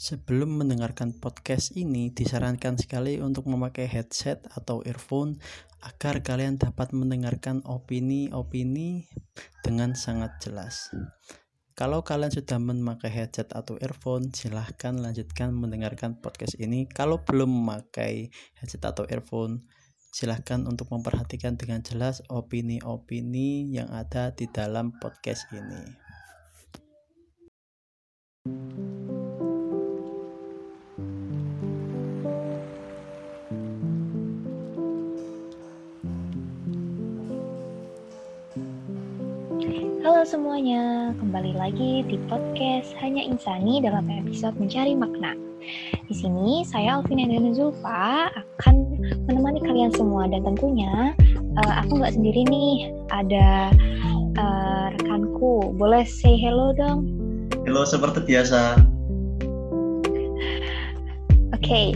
Sebelum mendengarkan podcast ini, disarankan sekali untuk memakai headset atau earphone agar kalian dapat mendengarkan opini-opini dengan sangat jelas. Kalau kalian sudah memakai headset atau earphone, silahkan lanjutkan mendengarkan podcast ini. Kalau belum memakai headset atau earphone, silahkan untuk memperhatikan dengan jelas opini-opini yang ada di dalam podcast ini. Halo semuanya, kembali lagi di podcast Hanya Insani dalam episode Mencari Makna. Di sini saya Alvin dan Zulfa akan menemani kalian semua dan tentunya uh, aku nggak sendiri nih, ada uh, rekanku. Boleh say hello dong? Hello seperti biasa. Oke, okay,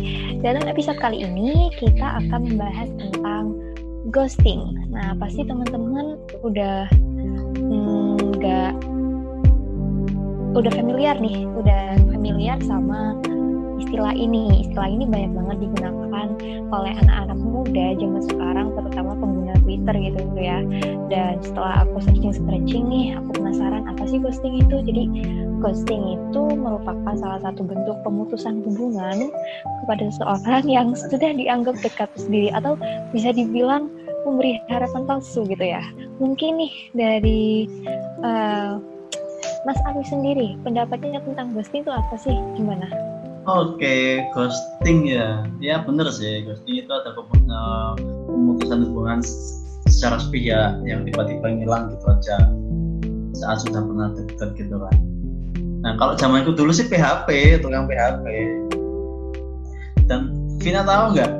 dalam episode kali ini kita akan membahas tentang ghosting. Nah, pasti teman-teman udah nggak hmm, udah familiar nih, udah familiar sama istilah ini. Istilah ini banyak banget digunakan oleh anak-anak muda zaman sekarang, terutama pengguna Twitter gitu ya. Dan setelah aku searching-searching nih, aku penasaran apa sih ghosting itu. Jadi ghosting itu merupakan salah satu bentuk pemutusan hubungan kepada seseorang yang sudah dianggap dekat sendiri atau bisa dibilang memberi harapan palsu gitu ya. Mungkin nih dari uh, Mas Ari sendiri, pendapatnya tentang ghosting itu apa sih? Gimana? Oke, okay, ghosting ya. Ya bener sih, ghosting itu ada pemutusan hubungan secara sepihak yang tiba-tiba ngilang gitu aja saat sudah pernah dekat gitu kan. Nah kalau zaman itu dulu sih PHP, tukang PHP. Dan Vina tahu nggak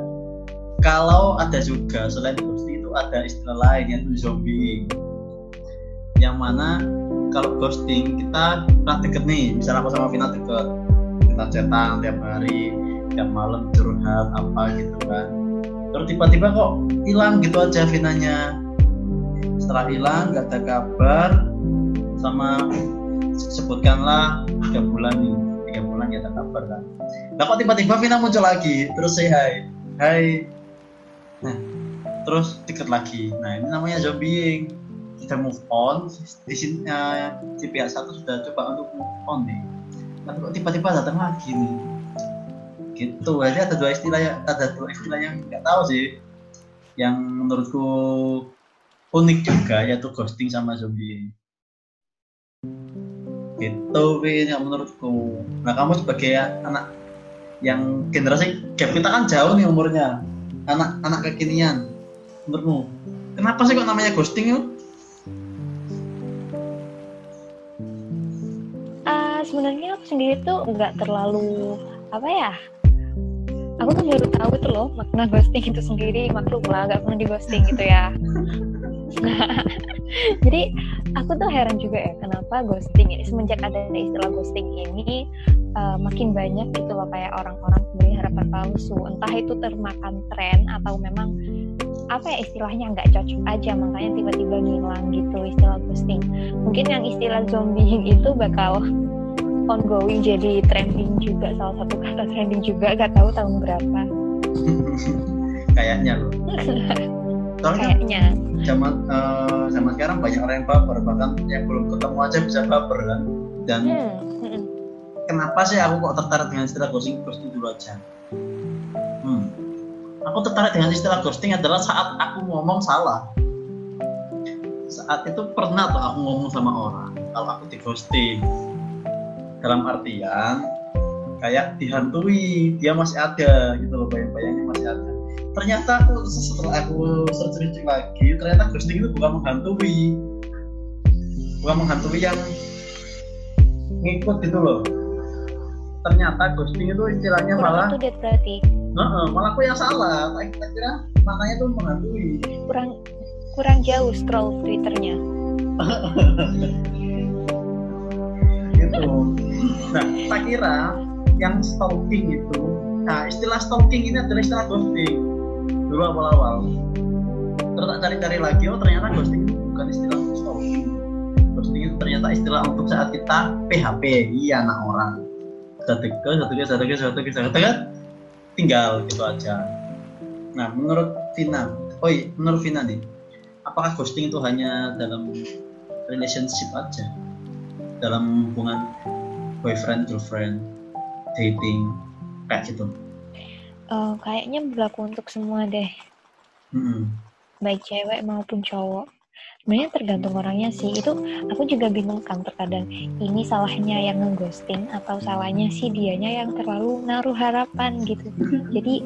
kalau ada juga selain ghosting ada istilah lain yaitu zombie. Yang mana kalau ghosting kita pernah deket nih. Misalnya aku sama Vina deket. Kita cetan tiap hari tiap malam curhat apa gitu kan. Terus tiba-tiba kok hilang gitu aja Vinanya. Setelah hilang gak ada kabar sama sebutkanlah tiga bulan nih. Tiga bulan gak ada kabar kan. Nah kok tiba-tiba Vina muncul lagi? Terus say hi. Hai. Nah terus deket lagi. Nah ini namanya zombieing. Kita move on. Di sini uh, di pihak satu sudah coba untuk move on nih. Tapi kok tiba-tiba datang lagi nih? Gitu. Jadi ada dua istilah ya ada dua istilah yang nggak tahu sih. Yang menurutku unik juga yaitu ghosting sama zombie gitu Win yang menurutku. Nah kamu sebagai anak yang generasi gap kita kan jauh nih umurnya. Anak anak kekinian menurutmu? Kenapa sih kok namanya ghosting yuk? Uh, sebenarnya aku sendiri tuh nggak terlalu apa ya? Aku tuh baru tahu itu loh makna ghosting itu sendiri. Maklum lah nggak pernah di ghosting gitu ya. Jadi aku tuh heran juga ya kenapa ghosting ini? Semenjak ada istilah ghosting ini uh, makin banyak gitu loh kayak orang-orang memberi harapan palsu. Entah itu termakan tren atau memang apa ya istilahnya nggak cocok aja makanya tiba-tiba ngilang gitu istilah ghosting mungkin yang istilah zombie itu bakal ongoing jadi trending juga salah satu kata trending juga gak tahu tahun berapa. Kayaknya loh. Kayaknya. zaman uh, zaman sekarang banyak orang yang baper bahkan yang belum ketemu aja bisa baper kan. Dan hmm. Hmm. kenapa sih aku kok tertarik dengan istilah ghosting ghosting dulu aja aku tertarik dengan istilah ghosting adalah saat aku ngomong salah. Saat itu pernah tuh aku ngomong sama orang. Kalau aku di ghosting dalam artian kayak dihantui dia masih ada gitu loh bayang-bayangnya masih ada. Ternyata aku setelah aku searching lagi ternyata ghosting itu bukan menghantui. Bukan menghantui yang ngikut gitu loh. Ternyata ghosting itu istilahnya malah itu berarti uh, malah aku yang salah. Kita kira maknanya tuh menghantui. Kurang kurang jauh scroll twitternya. Gitu. Nah tak kira yang stalking itu nah istilah stalking ini adalah istilah ghosting. Dulu awal-awal. Terus tak cari-cari lagi oh ternyata ghosting itu bukan istilah stalking. Ghosting itu ternyata istilah untuk saat kita PHP iya anak orang. Sudah deket sudah deket sudah deket sudah deket sudah deket tinggal gitu aja nah menurut Vina oh iya menurut Vina nih apakah ghosting itu hanya dalam relationship aja dalam hubungan boyfriend girlfriend dating kayak gitu Uh, kayaknya berlaku untuk semua deh, Mm-mm. baik cewek maupun cowok. Sebenarnya tergantung orangnya sih. Itu aku juga bingung kan terkadang ini salahnya yang ngeghosting atau salahnya sih dianya yang terlalu naruh harapan gitu. Jadi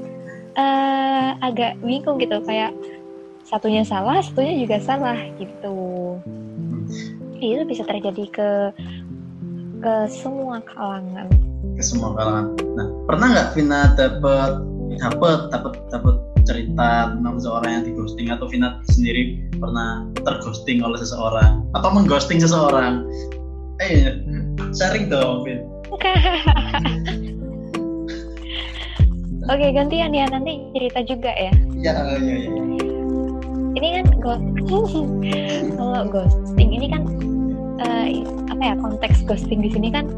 eh agak bingung gitu kayak satunya salah, satunya juga salah gitu. Itu bisa terjadi ke ke semua kalangan. ke semua kalangan. Nah, pernah nggak Vina dapat dapat dapat dapat cerita tentang seseorang yang di ghosting atau Vina sendiri pernah terghosting oleh seseorang atau mengghosting seseorang? Eh, sharing dong, Vin. Oke, gantian ya nanti cerita juga ya. Iya, iya, iya. Ini kan go- kalau ghosting ini kan eh, apa ya konteks ghosting di sini kan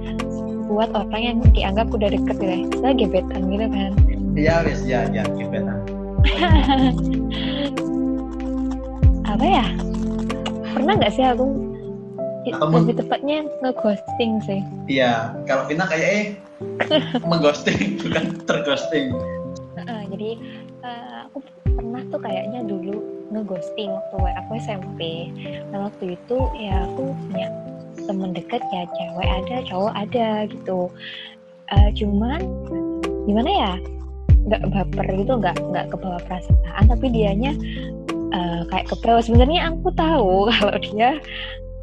buat orang yang dianggap udah deket gitu ya, misalnya gebetan gitu kan. Iya, wis, ya, ya, gebetan. apa ya? Pernah nggak sih aku Atau lebih tepatnya ngeghosting sih. Iya, kalau Vina kayak eh mengghosting bukan terghosting. Heeh, jadi eh, aku pernah tuh kayaknya dulu ngeghosting waktu aku SMP. Nah waktu itu ya aku punya temen deket ya cewek ada, cowok ada gitu. Eh, cuman gimana ya? Nggak baper gitu, nggak nggak kebawa perasaan, tapi dianya eh, kayak kebawa. Sebenarnya aku tahu kalau dia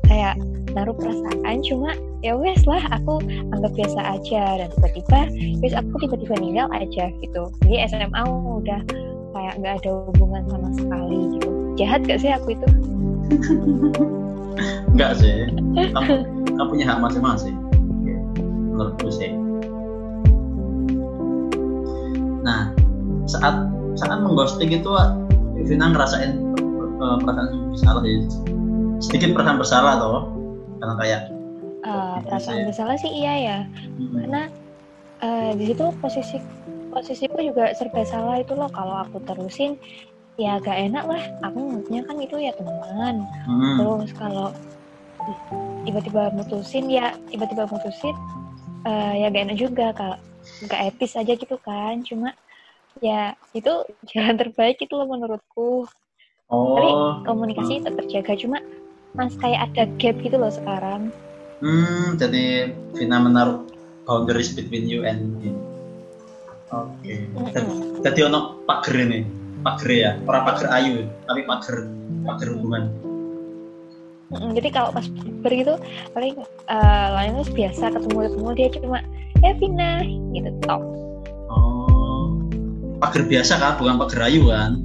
kayak naruh perasaan, cuma ya wes lah aku anggap biasa aja dan tiba-tiba terus aku tiba-tiba ninggal aja gitu jadi SMA udah kayak nggak ada hubungan sama sekali gitu jahat gak sih aku itu Enggak sih. Kamu, kamu punya hak masing-masing. Menurutku sih. Nah, saat saat mengghosting itu Vina ngerasain eh, perasaan bersalah ya. Sedikit perasaan bersalah toh. Karena kayak Gitu perasaan bersalah sih iya ya. Mm, karena eh, di situ posisi posisiku juga serba salah itu loh. Kalau aku terusin ya gak enak lah. Aku nganggapnya kan itu ya teman. Mm, terus kalau tiba-tiba mutusin ya tiba-tiba mutusin eh, ya gak enak juga kalau gak etis aja gitu kan cuma ya itu jalan terbaik itu loh menurutku tapi Oh, komunikasi tetap terjaga cuma mas kayak ada gap gitu loh sekarang hmm, jadi Vina menaruh boundaries between you and him. Oke. Mm-mm. Jadi ono pager ini, pager ya, orang pager ayu, tapi pager pager hubungan. Mm-mm, jadi kalau pas ber gitu paling lainnya biasa ketemu ketemu dia cuma ya Vina gitu tok Oh, pager biasa kan, bukan pager ayu kan?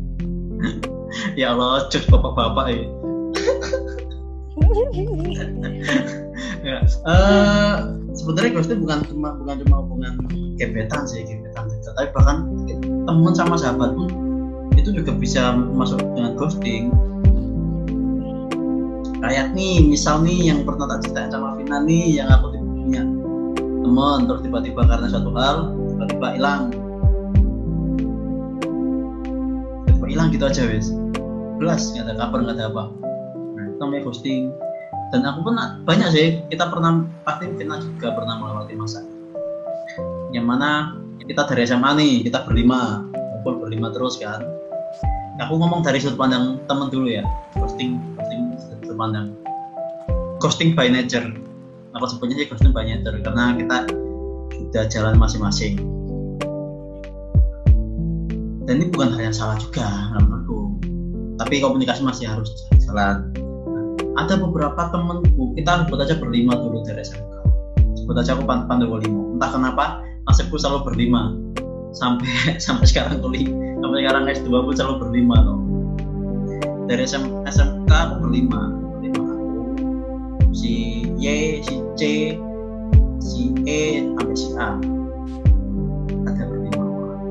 ya Allah, cek bapak-bapak ya. ya. eh, sebenarnya ghosting bukan cuma bukan cuma hubungan gebetan sih, gebetan tapi bahkan teman sama sahabat pun itu juga bisa masuk dengan ghosting. Kayak nih, misal nih yang pernah tak ceritain sama Vina nih, yang aku punya teman, terus tiba-tiba karena suatu hal, tiba-tiba hilang. Tiba-tiba hilang gitu aja wes. Belas, nggak ada kabar, nggak ada apa. Nah, itu namanya ghosting. Dan aku pun banyak sih, kita pernah, pasti Vina juga pernah melewati masa yang mana kita dari SMA nih, kita berlima, ngumpul berlima terus kan. Aku ngomong dari sudut pandang temen dulu ya, ghosting, ghosting sudut. Ghosting by nature, aku sebutnya sih ghosting by nature karena kita sudah jalan masing-masing. Dan ini bukan hal yang salah juga menurutku, tapi komunikasi masih harus jalan. Nah, ada beberapa temenku, kita sebut aja berlima dulu dari SMK. Sebut aja aku pan- Pandewa Limo. Entah kenapa nasibku selalu berlima sampai sampai sekarang kuliah sampai sekarang S2 pun selalu berlima loh dari SM, SMK aku berlima si Y si C si E sampai si A. Ada berlima orang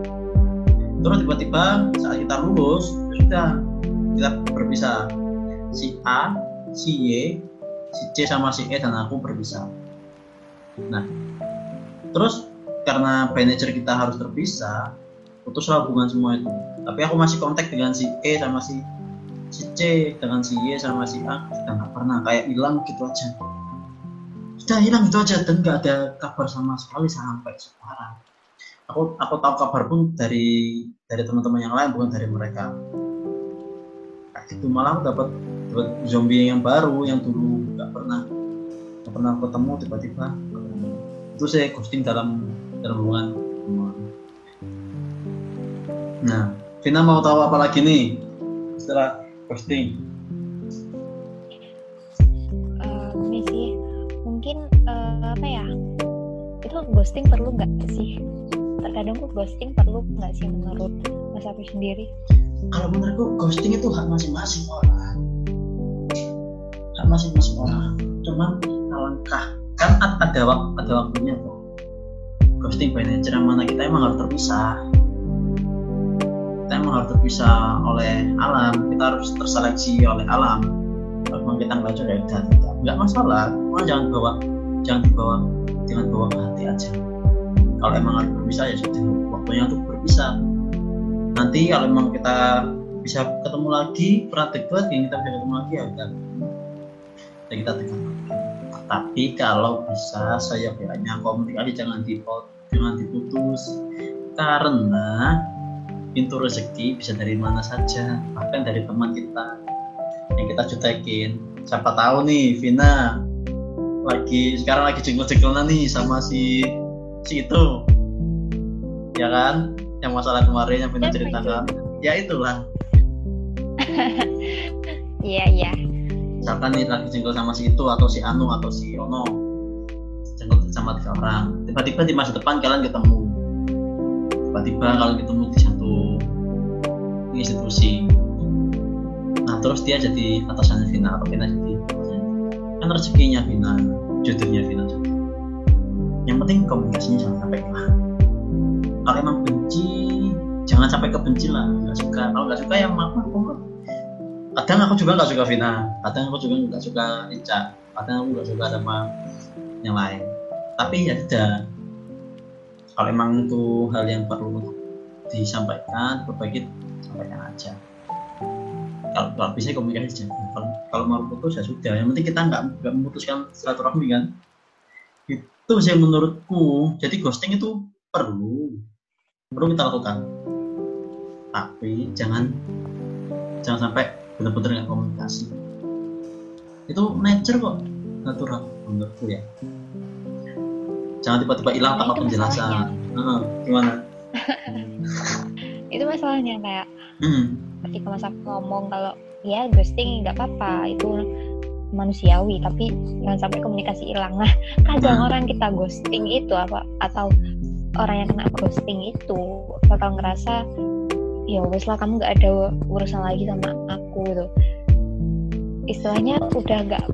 terus tiba-tiba saat kita lulus ya sudah kita berpisah. Si A si Y si C sama si E dan aku berpisah. Nah terus karena nature kita harus terpisah putuslah hubungan semua itu. Tapi aku masih kontak dengan si E sama si si C dengan si Y sama si A kita nggak pernah kayak hilang gitu aja. Sudah hilang gitu aja dan nggak ada kabar sama sekali sampai sekarang. Aku aku tahu kabar pun dari dari teman-teman yang lain bukan dari mereka. Kayak gitu malah dapat dapat zombie yang baru yang dulu nggak pernah nggak pernah ketemu tiba-tiba itu saya ghosting dalam dalam hubungan. Nah Vina mau tahu apa lagi nih? Setelah ghosting uh, ini sih mungkin uh, apa ya? Itu ghosting perlu nggak sih? Terkadang tuh ghosting perlu nggak sih menurut Mas Afi sendiri? Kalau menurutku ghosting itu hak masing-masing orang. Hak masing-masing orang. Cuman alangkah kan ada waktu ada waktunya tuh. Ghosting by nature mana kita emang harus terpisah harus terpisah oleh alam. Kita harus terseleksi oleh alam. Kalau kita nggak coba ya nggak masalah. Cuma jangan bawa jangan dibawa jangan bawa ke hati aja. Kalau emang harus berpisah ya sudah. Waktunya untuk berpisah. Nanti kalau emang kita bisa ketemu lagi dekat yang kita bisa ketemu lagi ya udah. Ya kita dekat tapi kalau bisa saya bilangnya komunikasi jangan dipot jangan diputus karena pintu rezeki bisa dari mana saja bahkan dari teman kita yang kita jutekin. Siapa tahu nih Vina lagi sekarang lagi jengkel-jengkelan nih sama si si itu. Ya kan? Yang masalah kemarin yang Vina ceritakan ya itulah. Iya iya. Misalkan nih lagi jengkel sama si itu atau si Anu atau si Ono? Sama tiga orang. Tiba-tiba di masa depan kalian ketemu. Tiba-tiba kalian ketemu di satu institusi. Nah terus dia jadi atasannya Vina atau Vina jadi kan rezekinya Vina jodohnya Vina juga. Yang penting komunikasinya jangan sampai hilang kalau emang benci jangan sampai kebenci lah nggak suka. Kalau nggak suka ya maaf maaf kadang aku juga nggak suka Vina kadang aku juga nggak suka Ica kadang aku nggak suka sama yang lain. Tapi ya tidak. Kalau emang itu hal yang perlu disampaikan perbaiki sampaikan aja. Kalau, bisa komunikasi aja. Kalau, kalau mau putus ya sudah. Yang penting kita nggak nggak memutuskan silaturahmi kan? Itu sih menurutku. Jadi ghosting itu perlu. Perlu kita lakukan. Tapi jangan jangan sampai benar-benar nggak komunikasi. Itu nature kok. Natural menurutku ya. Jangan tiba-tiba hilang tanpa penjelasan. Uh, gimana itu masalahnya kayak hmm. ketika masa ngomong kalau ya ghosting nggak apa-apa itu manusiawi tapi jangan sampai komunikasi hilang. Nah kadang hmm. orang kita ghosting itu apa atau orang yang kena ghosting itu bakal ngerasa ya wes lah kamu nggak ada urusan lagi sama aku gitu. Istilahnya udah gak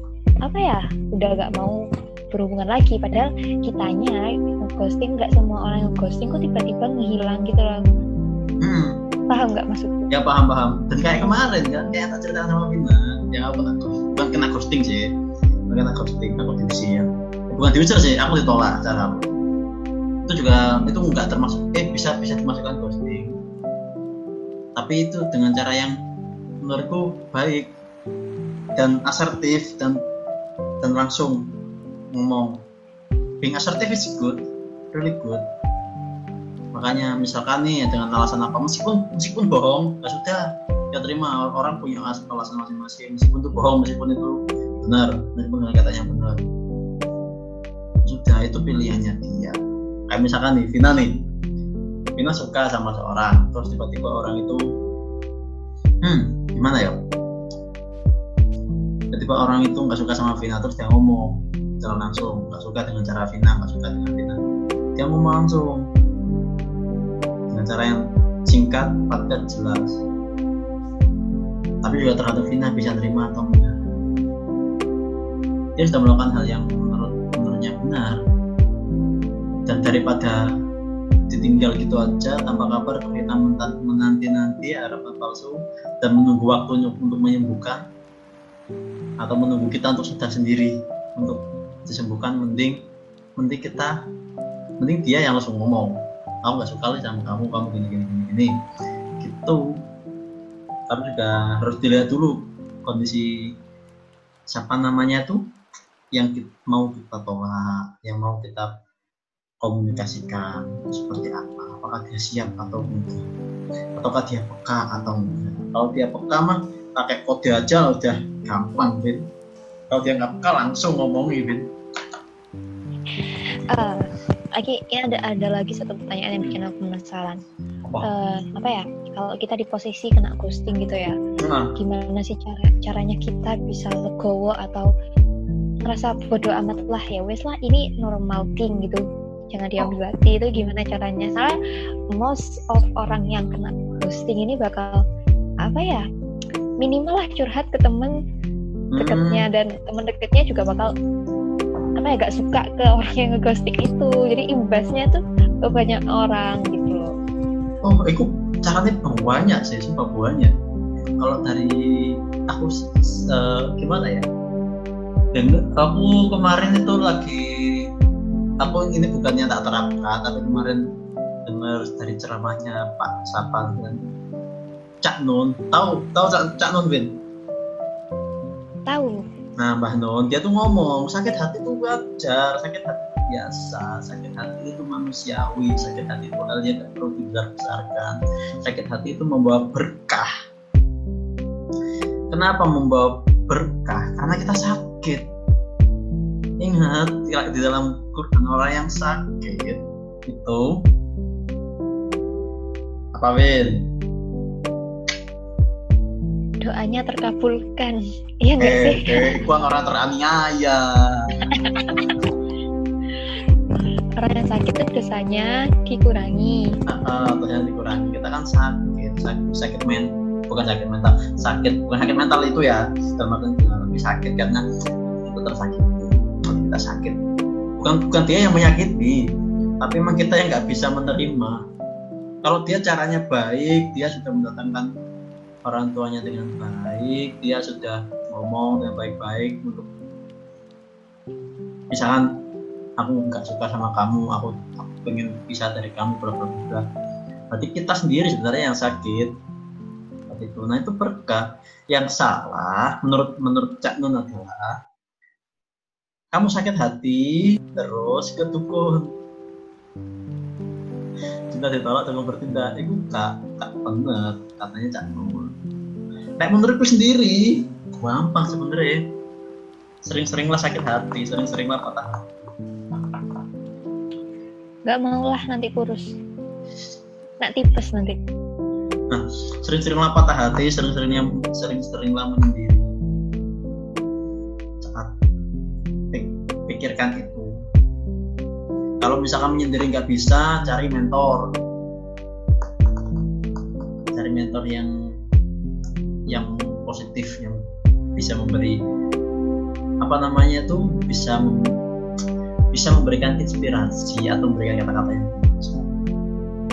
apa ya udah gak mau berhubungan lagi. Padahal kitanya ghosting nggak semua orang yang ghosting kok tiba-tiba menghilang gitu loh hmm. paham nggak maksudku? Ya paham paham. Dan kayak kemarin kan kayak tak cerita sama Vina yang aku bukan kena ghosting sih. Bukan kena ghosting aku diusir. Ya bukan diusir sih aku ditolak cara aku. Itu juga itu nggak termasuk eh bisa bisa dimasukkan ghosting tapi itu dengan cara yang menurutku baik dan asertif dan dan langsung ngomong. Being assertive is good really good makanya misalkan nih dengan alasan apa? Meskipun meskipun bohong ya sudah. Ya terima orang punya alasan masing-masing. Meskipun itu bohong meskipun itu benar meskipun katanya benar. Sudah itu pilihannya dia. Kayak misalkan nih Vina nih. Vina suka sama seorang terus tiba-tiba orang itu hmm gimana ya? Tiba-tiba orang itu nggak suka sama Vina terus dia ngomong secara langsung. Nggak suka dengan cara Vina nggak suka dengan Vina. Dia ngomong langsung cara yang singkat padat jelas. Tapi juga terhadap Vina bisa terima atau enggak. Dia sudah melakukan hal yang menurut menurutnya benar. Dan daripada ditinggal gitu aja tanpa kabar kita menanti nanti harapan palsu dan menunggu waktunya untuk menyembuhkan atau menunggu kita untuk sudah sendiri untuk disembuhkan mending mending kita mending dia yang langsung ngomong aku nggak suka nih sama kamu kamu gini gini gini gini. Gitu. Tapi juga harus dilihat dulu kondisi siapa namanya tuh yang kita, mau kita tolak yang mau kita komunikasikan seperti apa apakah dia siap atau enggak ataukah dia peka atau enggak. Kalau dia peka mah pakai kode aja udah gampang bin kalau dia nggak peka langsung ngomongin bin uh, lagi ini ada ada lagi satu pertanyaan yang bikin aku penasaran. Apa? Uh, apa ya? Kalau kita di posisi kena ghosting gitu ya nah, gimana sih cara caranya kita bisa legowo atau ngerasa bodoh amat lah ya? Wes lah ini normal thing gitu. Jangan diambil hati itu gimana caranya? Soalnya most of orang yang kena ghosting ini bakal apa ya? Minimal lah curhat ke temen deketnya hmm, dan temen deketnya juga bakal apa ya gak suka ke orang yang ngeghosting itu. Jadi imbasnya tuh ke banyak orang gitu loh. Oh itu caranya banyak sih sumpah banyak. Kalau dari aku uh, gimana ya? Dan aku kemarin itu lagi aku ini bukannya tak terapkan tapi kemarin dengar dari ceramahnya Pak Sapa dan Cak Nun. Tahu tahu Cak, Cak Nun Win tahu nah Mbah Nun dia tuh ngomong sakit hati itu wajar sakit hati itu biasa sakit hati itu manusiawi sakit hati itu hal yang tidak perlu dibesarkan sakit hati itu membawa berkah. Kenapa membawa berkah? Karena kita sakit. Ingat di dalam Quran orang yang sakit itu apa Win? Doanya terkabulkan iya nggak Eh, sih eh, gua orang teraniaya. orang yang sakit itu dosanya dikurangi uh, yang dikurangi. Kita kan sakit, sakit, sakit men, bukan sakit mental, sakit bukan sakit mental itu ya, dalam artian lebih sakit karena itu tersakiti. Kita sakit, bukan bukan dia yang menyakiti, tapi memang kita yang nggak bisa menerima. Kalau dia caranya baik, dia sudah mendatangkan orang tuanya dengan baik, dia sudah ngomong dengan baik-baik untuk misalkan aku nggak suka sama kamu, aku, aku pengen pisah dari kamu, bla bla. Berarti kita sendiri sebenarnya yang sakit. Seperti itu. Nah itu berkah. Yang salah menurut menurut Cak Nun adalah kamu sakit hati terus ke dukun cinta ditolak dengan bertindak. Itu kak kak bener katanya Cak Nun Nek menurutku sendiri gampang sebenarnya. Sering-seringlah sakit hati sering-seringlah patah hati. Nggak mau lah nanti kurus. Nak tipes nanti. Sering-seringlah patah hati sering-seringnya sering-seringlah menyendiri saat pikirkan itu kalau misalkan menyendiri nggak bisa cari mentor. Cari mentor yang yang positif yang bisa memberi apa namanya tuh bisa bisa memberikan inspirasi atau memberikan kata-kata yang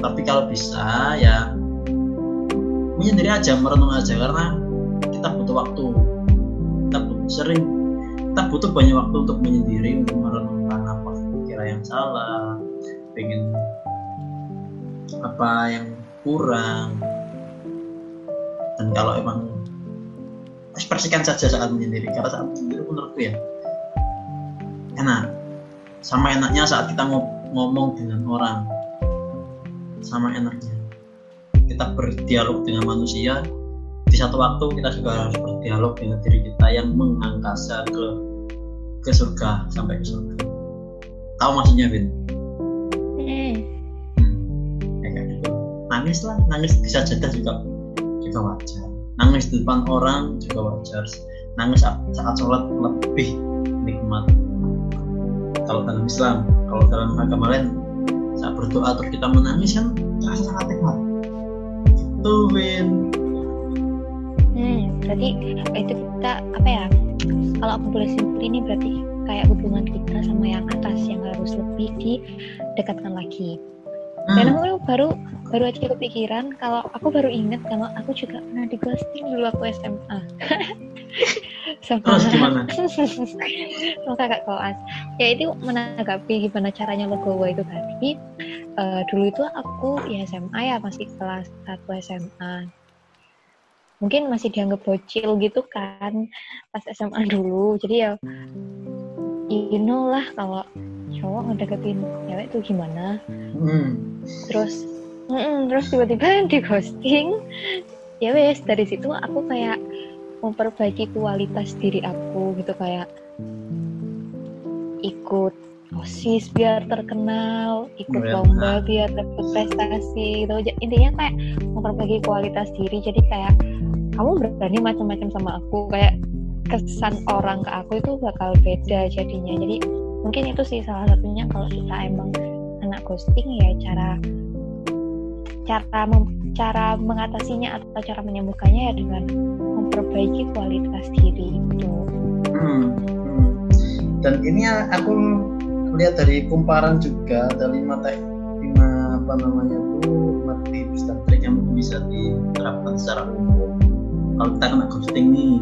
tapi kalau bisa ya menyendiri aja merenung aja karena kita butuh waktu. Kita butuh sering kita butuh banyak waktu untuk menyendiri untuk merenungkan yang salah pengen apa yang kurang. Dan kalau emang ekspresikan saja saat menyendiri karena saat menyendiri menurutku ya enak. Sama enaknya saat kita ngomong dengan orang. Sama enaknya. Kita berdialog dengan manusia di satu waktu kita juga harus berdialog dengan diri kita yang mengangkasa ke ke surga sampai ke surga tahu maksudnya Bin? hmm. Hmm, kayak gitu. Nangis lah. Nangis bisa jeda juga. Juga wajar. Nangis di depan orang juga wajar. Nangis saat sholat lebih nikmat. Kalau dalam Islam kalau dalam agama lain saat berdoa terus kita menangis kan terasa sangat nikmat. Itu Win hmm berarti itu kita apa ya? Kalau aku boleh simpul ini berarti kayak hubungan kita sama yang atas yang harus lebih didekatkan lagi. Dan hmm. aku baru baru aja kepikiran kalau aku baru ingat kalau aku juga pernah di ghosting dulu aku SMA sama Terus gimana? sama kakak kelas. Ya itu menanggapi gimana caranya legowo itu tadi. Eh, dulu itu aku ya SMA ya masih kelas 1 SMA mungkin masih dianggap bocil gitu kan pas SMA dulu. Jadi ya you know lah kalau cowok ngedeketin cewek itu gimana Hmm. terus mm-mm, terus tiba-tiba di ghosting ya wes dari situ aku kayak memperbaiki kualitas diri aku gitu kayak ikut osis biar terkenal ikut Iya. lomba biar dapat prestasi gitu intinya kayak memperbaiki kualitas diri jadi kayak kamu berani macam-macam sama aku kayak kesan orang ke aku itu bakal beda jadinya jadi mungkin itu sih salah satunya kalau kita emang anak ghosting ya cara cara mem- cara mengatasinya atau cara menyembuhkannya ya dengan memperbaiki kualitas diri gitu. Hmm, hmm. Dan ini aku lihat dari kumparan juga ada lima teh lima apa namanya tuh lima tips dan trik yang bisa diterapkan secara umum. Kalau kita kena ghosting nih,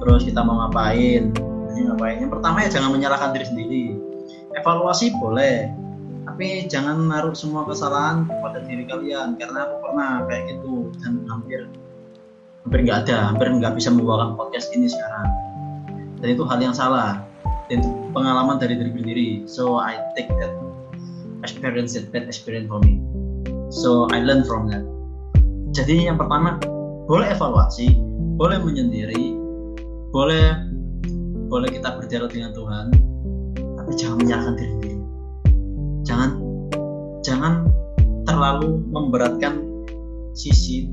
terus kita mau ngapain? Ini ngapain? Yang pertama ya jangan menyalahkan diri sendiri. Evaluasi boleh, tapi jangan naruh semua kesalahan kepada diri kalian karena aku pernah kayak gitu dan hampir hampir nggak ada, hampir nggak bisa membawakan podcast ini sekarang dan itu hal yang salah dan itu pengalaman dari diri sendiri so I take that experience that bad experience for me so I learn from that jadi yang pertama boleh evaluasi boleh menyendiri boleh boleh kita berdialog dengan Tuhan tapi jangan menyalahkan diri sendiri. Jangan jangan terlalu memberatkan sisi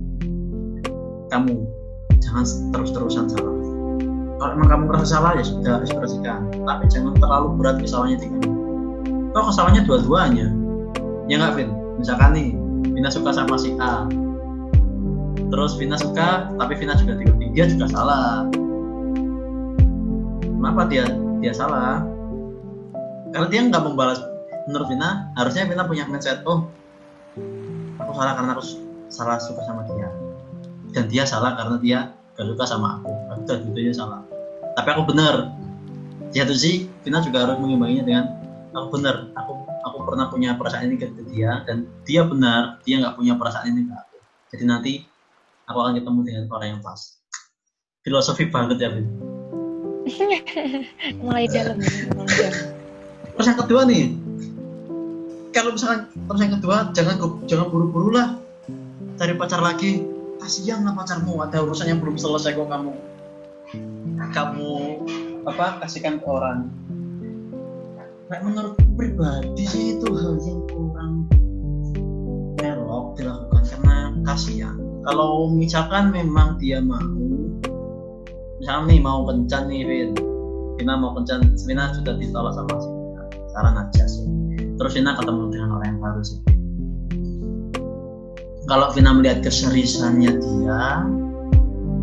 kamu. Jangan terus-terusan salah. Kalau emang kamu merasa salah ya sudah ekspresikan. Tapi jangan terlalu berat kesalahannya di kamu. Toh kesalahannya dua-duanya. Ya nggak Vin? Misalkan nih Vina suka sama si A. Terus Vina suka tapi Vina juga tiga dia juga salah kenapa dia dia salah? Karena dia nggak membalas. Menurut Vina harusnya Vina punya mindset oh aku salah karena aku salah suka sama dia. Dan dia salah karena dia gak suka sama aku. Udah dua salah. Tapi aku bener di satu sih Vina juga harus mengimbanginya dengan aku bener aku aku pernah punya perasaan ini ke dia dan dia benar dia nggak punya perasaan ini ke aku. Jadi nanti aku akan ketemu dengan orang yang pas. Filosofi banget ya Vin mulai dalam mulai dalam. terus yang kedua nih. Kalau misalkan terus yang kedua jangan jangan buru-buru lah. Cari pacar lagi. Kasihan lah pacarmu. Ada urusan yang belum selesai kok kamu. Kamu apa kasihkan ke orang. Nah, menurut pribadi sih itu hal yang kurang elok dilakukan karena kasihan. Kalau misalkan memang dia mau nih mau kencan nih Vin. Vina mau kencan. Vina sudah ditolak sama si Vina. Saran aja sih. Terus Vina ketemu dengan orang yang baru sih. Kalau Vina melihat keseriusannya dia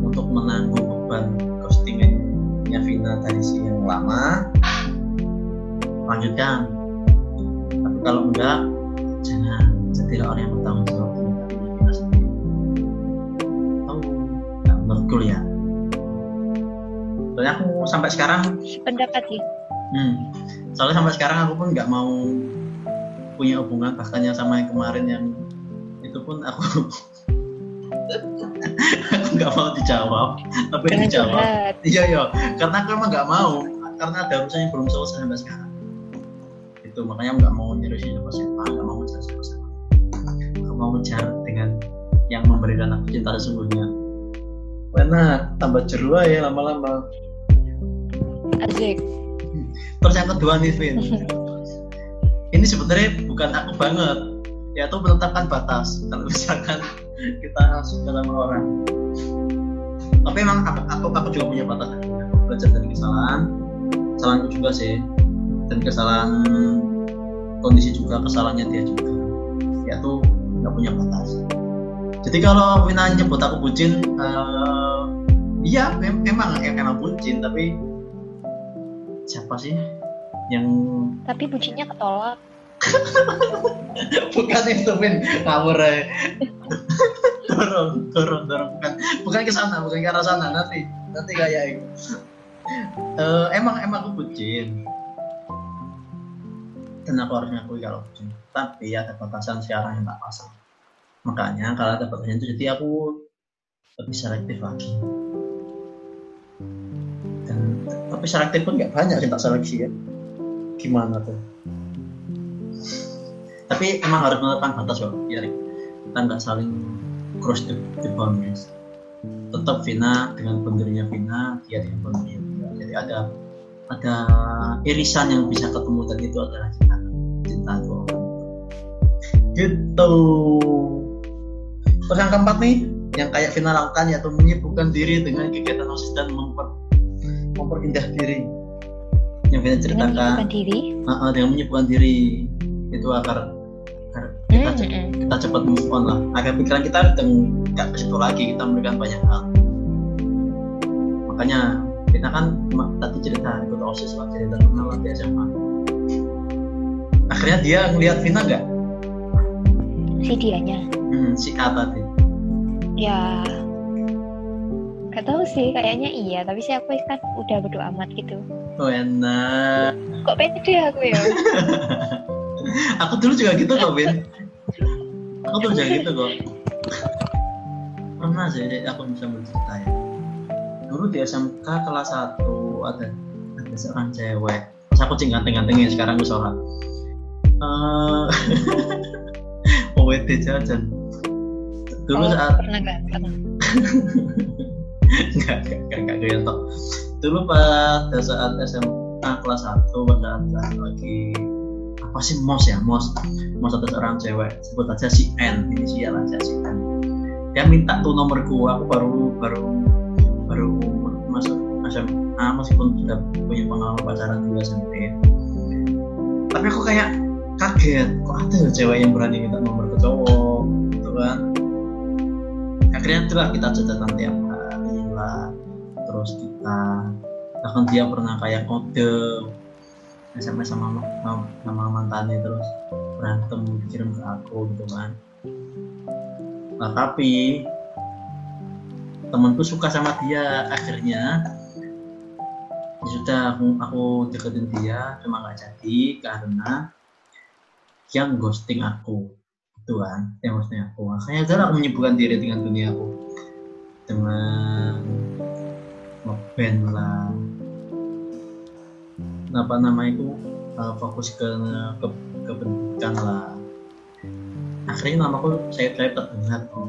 untuk menanggung beban ghostingnya Vina dari si yang lama lanjutkan. Tapi kalau enggak jangan. Jadilah orang yang bertanggung jawab dengan kita sendiri. Tahu? Nggak menurutku ya soalnya aku sampai sekarang pendapat sih hmm, soalnya sampai sekarang aku pun nggak mau punya hubungan bahkan yang sama yang kemarin yang itu pun aku aku nggak mau dijawab. Tapi jangan dijawab? curhat iya iya. Karena aku emang nggak mau. Karena ada urusan yang belum selesai sampai sekarang. Itu makanya nggak mau nyerusin siapa siapa nggak mau ngejar siapa siapa aku mau ngejar dengan yang memberikan aku cinta sesungguhnya. Karena tambah jeru ya lama-lama asik. Terus yang kedua nih Vin. Ini sebenarnya bukan aku banget. Yaitu menetapkan batas. Kalau misalkan kita suka sama orang. Tapi emang aku, aku, aku juga punya batas. Aku belajar dari kesalahan. Kesalahanku juga sih. Dan kesalahan kondisi juga kesalahannya dia juga. Yaitu nggak punya batas. Jadi kalau Wina nyebut aku bucin eh, iya mem- emang emang bucin. Tapi siapa sih yang tapi bucinnya ketolak. Bukan itu Vin ngawur ya dorong dorong dorong. Bukan bukan ke sana bukan ke arah sana. Nanti nanti kayak itu. Uh, emang emang aku bucin. Dan aku harus ngakui kalau bucin. Tapi ada batasan sekarang yang tak pasang. Makanya kalau ada batasan itu jadi aku lebih selektif lagi tapi selektif pun nggak banyak sih tak seleksi ya. Gimana tuh? Tapi emang harus menetapkan batas loh biar kita nggak saling cross the, the boundaries. Tetap Vina dengan boundary Vina dia dengan dia jadi ada ada irisan yang bisa ketemu dan itu adalah cinta. Cinta dua gitu. Terus yang keempat nih yang kayak Vina lakukan yaitu menyibukkan diri dengan kegiatan osis dan memper memperindah diri. Yang Vina ceritakan. dengan menyibukkan diri? Uh, uh, dengan menyibukkan diri. Itu agar, agar kita, hmm, hmm. kita cepat move on lah. Agar pikiran kita nggak ke situ lagi kita memberikan banyak hal. Makanya kita kan tadi cerita ikut osis lah cerita kenal di SMA akhirnya dia ngelihat Vina nggak? Si dianya? Hmm, si A tadi. Ya Gak tahu sih, kayaknya iya. Tapi sih aku kan udah berdoa amat gitu. Oh enak. Kok pede aku ya? aku dulu juga gitu kok, Bin. Aku dulu juga gitu kok. Pernah sih, aku bisa bercerita ya. Dulu di SMK kelas 1 ada ada seorang cewek. Pas aku cing ganteng-gantengnya sekarang gue sholat. Uh, OWT jajan. Dulu oh, saat pernah ganteng. nggak nggak nggak toh dulu pada saat SMA kelas 1 pada saat lagi apa sih mos ya mos? Mos ada seorang cewek sebut aja si N inisial aja si N. Dia minta tuh nomorku aku baru baru baru masuk SMA meskipun sudah punya pengalaman pacaran dulu SMP tapi aku kayak kaget kok ada cewek yang berani minta nomor ke cowok gitu kan? Akhirnya itulah kita catatan tiap terus kita bahkan dia pernah kayak kode SMS sama sama mantannya terus berantem kirim ke aku gitu kan. Nah tapi temanku suka sama dia akhirnya ya sudah aku, aku deketin dia cuma nggak jadi karena yang ghosting aku itu kan yang ghosting aku. Makanya udah aku menyibukkan diri dengan dunia aku dengan ngeband lah. Apa nama itu uh, fokus ke, ke ke pendidikan lah. Akhirnya namaku saya saya terdengar oh.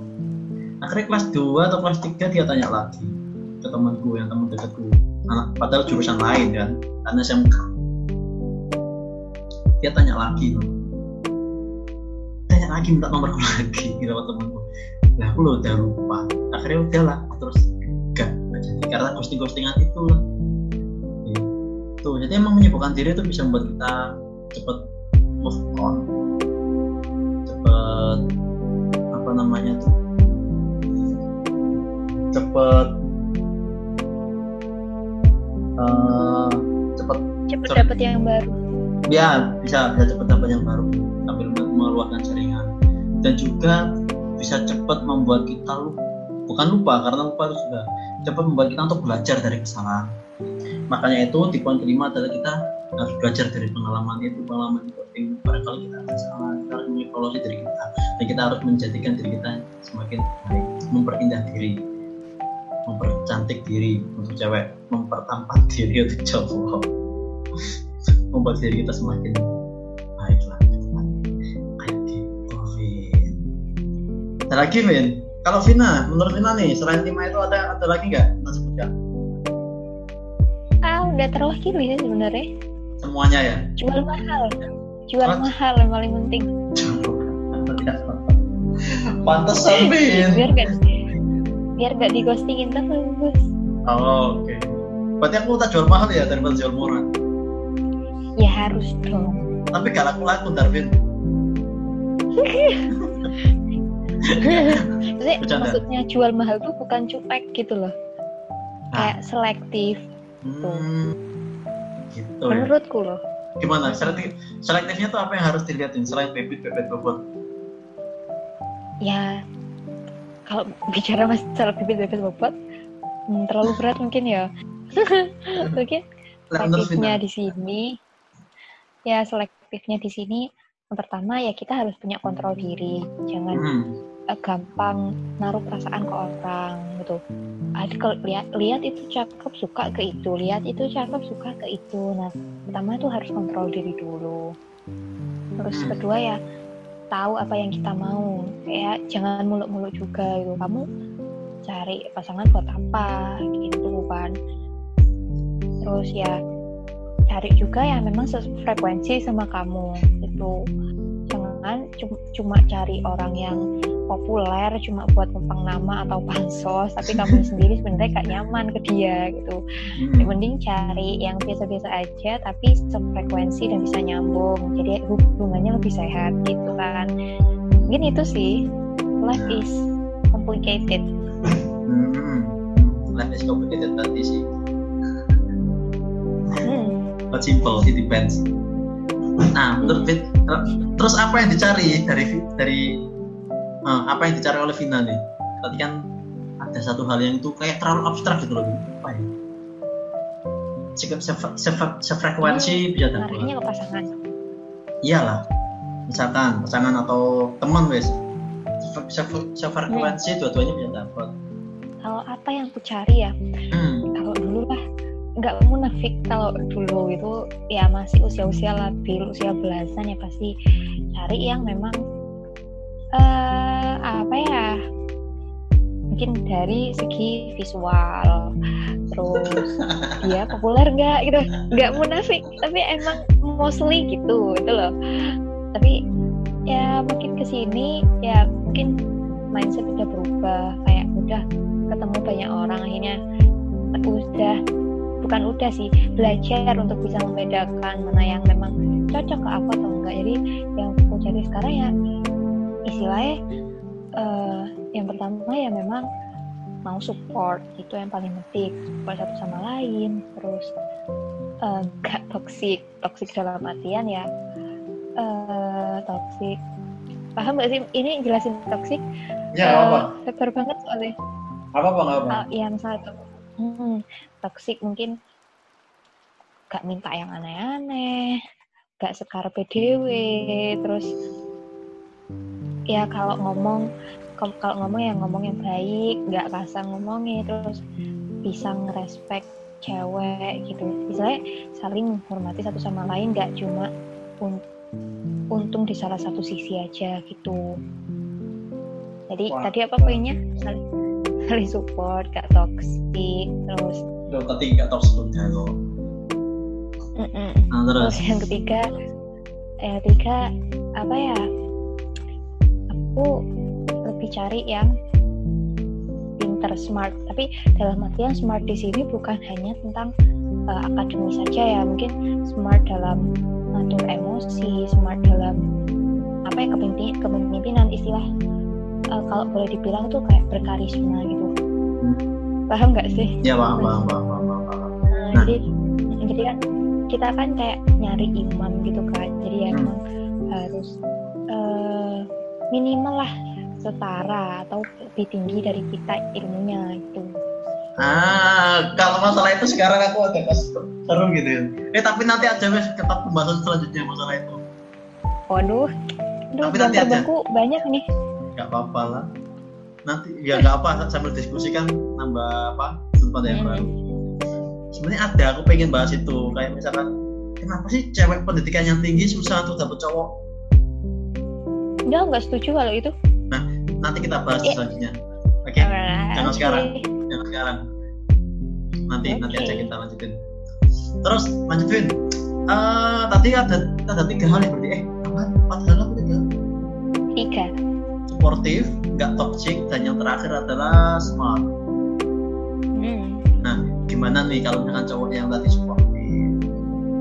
akhirnya kelas 2 atau kelas 3 dia tanya lagi ke temanku yang teman dekatku. Anak padahal jurusan lain kan karena SMK dia tanya lagi loh tanya lagi minta nomorku lagi gitu temanku. Lah aku lo udah lupa. Akhirnya udahlah terus gak, jadi karena ghosting ghostingan itu. Lah itu jadi emang menyibukkan diri itu bisa membuat kita cepet move on. Cepet apa namanya tuh? Cepet uh, cepet cepet, dapet yang baru. Ya bisa bisa cepet dapet yang baru sambil mengeluarkan jaringan. Dan juga bisa cepat membuat kita lupa bukan lupa karena lupa itu sudah cepat membuat kita untuk belajar dari kesalahan. Makanya itu di poin kelima adalah kita harus belajar dari pengalaman itu pengalaman itu. Penting kali kita ada salah kita harus mengevaluasi diri kita. Dan kita harus menjadikan diri kita semakin baik memperindah diri mempercantik diri untuk cewek mempertampak diri untuk cowok. Membuat diri kita semakin baiklah ada lagi Vin kalau Vina menurut Vina nih selain lima itu ada ada lagi nggak? Kita sebutkan. Ah udah terwakili sih sebenarnya. Semuanya ya? Jual mahal. Jual What? mahal yang paling penting. Pantesan Vin. biar gak biar gak digostingin terus oh oke. Okay. berarti aku tak jual mahal ya daripada jual murah? Ya harus dong. Tapi gak laku-laku Darwin Jadi maksudnya jual mahal tuh bukan cuek gitu loh. Nah. Kayak selektif. Hmm, gitu. Ya. Menurutku loh. Gimana? Selektif, selektifnya tuh apa yang harus dilihatin selain bebet bebet bobot? Ya, kalau bicara masalah bebet bebet bobot, hmm, terlalu berat mungkin ya. Mungkin selektifnya di sini ya selektifnya di sini yang pertama ya kita harus punya kontrol diri jangan hmm. Uh, gampang naruh perasaan ke orang gitu. Ada kalau lihat lihat itu cakep suka ke itu lihat itu cakep suka ke itu. Nah pertama itu harus kontrol diri dulu. Terus hmm. kedua ya tahu apa yang kita mau. Kayak jangan muluk-muluk juga gitu. Kamu cari pasangan buat apa gitu kan. Terus ya cari juga yang memang sefrekuensi sama kamu itu jangan cuma cari orang yang populer cuma buat numpang nama atau pansos tapi kamu sendiri sebenarnya gak nyaman ke dia gitu hmm. mending cari yang biasa-biasa aja tapi sefrekuensi dan bisa nyambung jadi hubungannya lebih sehat gitu kan mungkin itu sih life is complicated hmm. life is complicated tadi sih hmm. but simple it depends nah menurut terus apa yang dicari dari dari uh, apa yang dicari oleh Vina nih? Tadi kan ada satu hal yang itu kayak terlalu abstrak gitu loh. Apa ya? Sefrekuensi hmm, bisa dapat ke pasangan. Iyalah. Misalkan pasangan atau teman wes. Sefrekuensi hmm. dua-duanya bisa dapat kalau apa yang aku cari ya? Hmm. kalau dulu lah nggak munafik. Kalau dulu itu ya masih usia-usia labil usia belasan ya pasti cari yang memang uh, apa ya? Mungkin dari segi visual. Terus dia populer nggak gitu? Nggak munafik tapi emang mostly gitu itu loh. Tapi ya mungkin ke sini ya mungkin mindset udah berubah. Kayak udah ketemu banyak orang akhirnya udah bukan udah sih belajar untuk bisa membedakan mana yang memang cocok ke aku atau enggak. Jadi yang aku cari sekarang ya istilahnya uh, yang pertama ya memang mau support itu yang paling penting. Support satu sama lain terus uh, gak toxic toxic dalam artian ya uh, toxic. Paham gak sih? Ini jelasin toxic? Ya uh, apa banget soalnya. Apa apa apa uh, yang satu. Hmm, toxic mungkin gak minta yang aneh-aneh gak sekar PDW terus ya kalau ngomong kalau ngomong ya ngomong yang baik nggak kasar ngomongnya terus bisa ngerespek cewek gitu misalnya saling menghormati satu sama lain nggak cuma un untung di salah satu sisi aja gitu jadi Wah. tadi apa poinnya saling, saling support gak toxic terus gak lo mm -mm. Nah, terus. terus yang ketiga yang ketiga apa ya aku lebih cari yang pinter smart tapi dalam artian smart di sini bukan hanya tentang uh, akademis saja ya mungkin smart dalam ngatur emosi smart dalam apa ya kepemimpinan, kepemimpinan istilah uh, kalau boleh dibilang tuh kayak berkarisma gitu hmm. paham nggak sih ya paham paham paham paham, paham. Nah, nah. jadi jadi kan kita kan kayak nyari imam gitu kan jadi ya hmm. emang harus uh, minimal lah setara atau lebih tinggi dari kita ilmunya itu. Ah, kalau masalah itu sekarang aku agak seru gitu ya. Eh tapi nanti aja wes tetap pembahasan selanjutnya masalah itu. Waduh, Duh, tapi nanti aja. banyak nih. Gak apa-apa lah. Nanti ya gak apa sambil diskusi kan nambah apa tempat yang hmm. baru. Sebenarnya ada aku pengen bahas itu kayak misalkan kenapa sih cewek pendidikan yang tinggi susah untuk dapet cowok Enggak, nggak setuju kalau itu. Nah, nanti kita bahas yeah. selanjutnya. Oke. Okay? Jangan okay. sekarang. Jangan sekarang. Nanti okay. nanti aja kita lanjutin. Terus lanjutin. Uh, tadi ada ada tiga hal yang berarti eh apa empat hal apa tiga? Tiga. Sportif, nggak toxic, dan yang terakhir adalah smart. Hmm. Nah, gimana nih kalau misalkan cowok yang tadi sportif,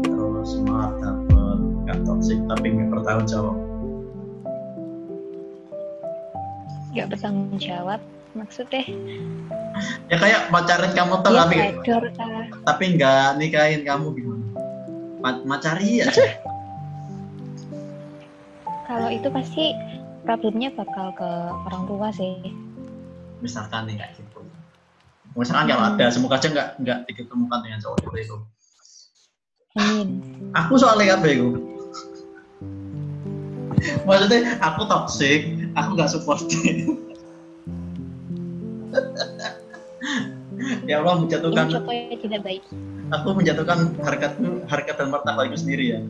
terus smart, dapet, nggak toxic, tapi nggak bertanggung jawab nggak bertanggung jawab maksudnya? Ya kayak pacarin kamu tuh tapi tapi nggak nikahin kamu gimana? Macari aja kalau itu pasti problemnya bakal ke orang tua sih. Misalkan nih kayak gitu. Misalkan kalau Hmm. ada semoga aja nggak nggak diketemukan dengan cowok seperti itu Amin. aku soalnya apa itu maksudnya aku toxic aku nggak supportive ya Allah menjatuhkan tidak baik. aku menjatuhkan harkatku harkat dan martabatku sendiri ya.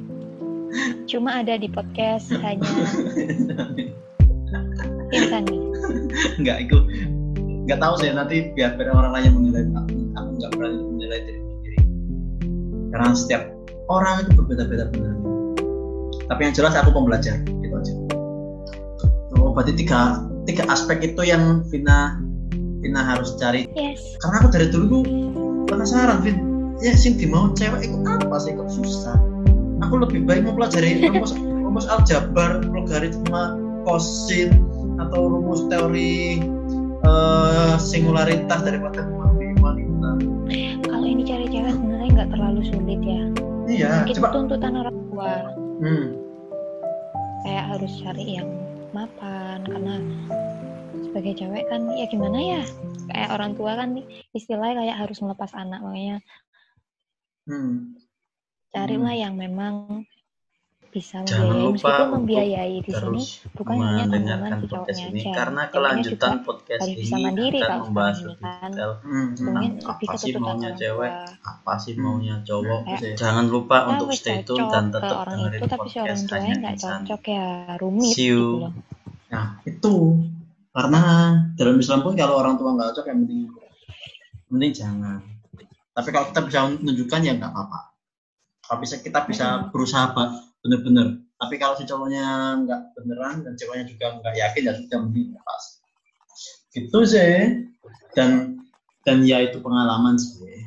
Cuma ada di podcast hanya Insan nih. nggak itu nggak tahu sih nanti biar biar orang lain yang menilai aku aku nggak berani menilai diri sendiri. Karena setiap orang itu berbeda-beda benar tapi yang jelas aku pembelajar gitu aja berarti tiga tiga aspek itu yang Vina Vina harus cari. Yes. karena aku dari dulu penasaran Vin. Ya sing dimau cewek itu apa sih? Kok susah? Aku lebih baik mempelajari rumus rumus aljabar logaritma kosin atau rumus teori eh, singularitas daripada wanita. Kalau ini cari cewek sebenarnya nggak terlalu sulit ya. iya Itu coba. tuntutan orang tua. hmm, Kayak harus cari yang mapan karena sebagai cewek kan ya gimana ya kayak orang tua kan istilahnya kayak harus melepas anak makanya hmm. carilah Hmm. yang memang bisa Jangan membiayai lupa meskipun untuk membiayai di sini terus bukan hanya tanggungan mendengarkan si podcast cowoknya ini aja. karena kelanjutan podcast harus bisa ini mandiri akan membahas lebih ini kan. detail. Hmm, mungkin tentang apa sih maunya cewek? apa sih maunya cowok? Kayak, jangan lupa kita untuk stay tune dan tetap orang dengerin itu tapi si orang podcast hanya nggak cocok ya rumit See you. gitu Nah, itu. Karena dalam Islam pun kalau orang tua nggak cocok yang penting penting jangan. Tapi kalau kita bisa menunjukkan ya nggak apa-apa. Kalau bisa kita bisa berusaha Pak, bener-bener. Tapi kalau si cowoknya nggak beneran dan ceweknya juga nggak yakin ya sudah mending lepas. Gitu sih. Dan dan ya itu pengalaman sih.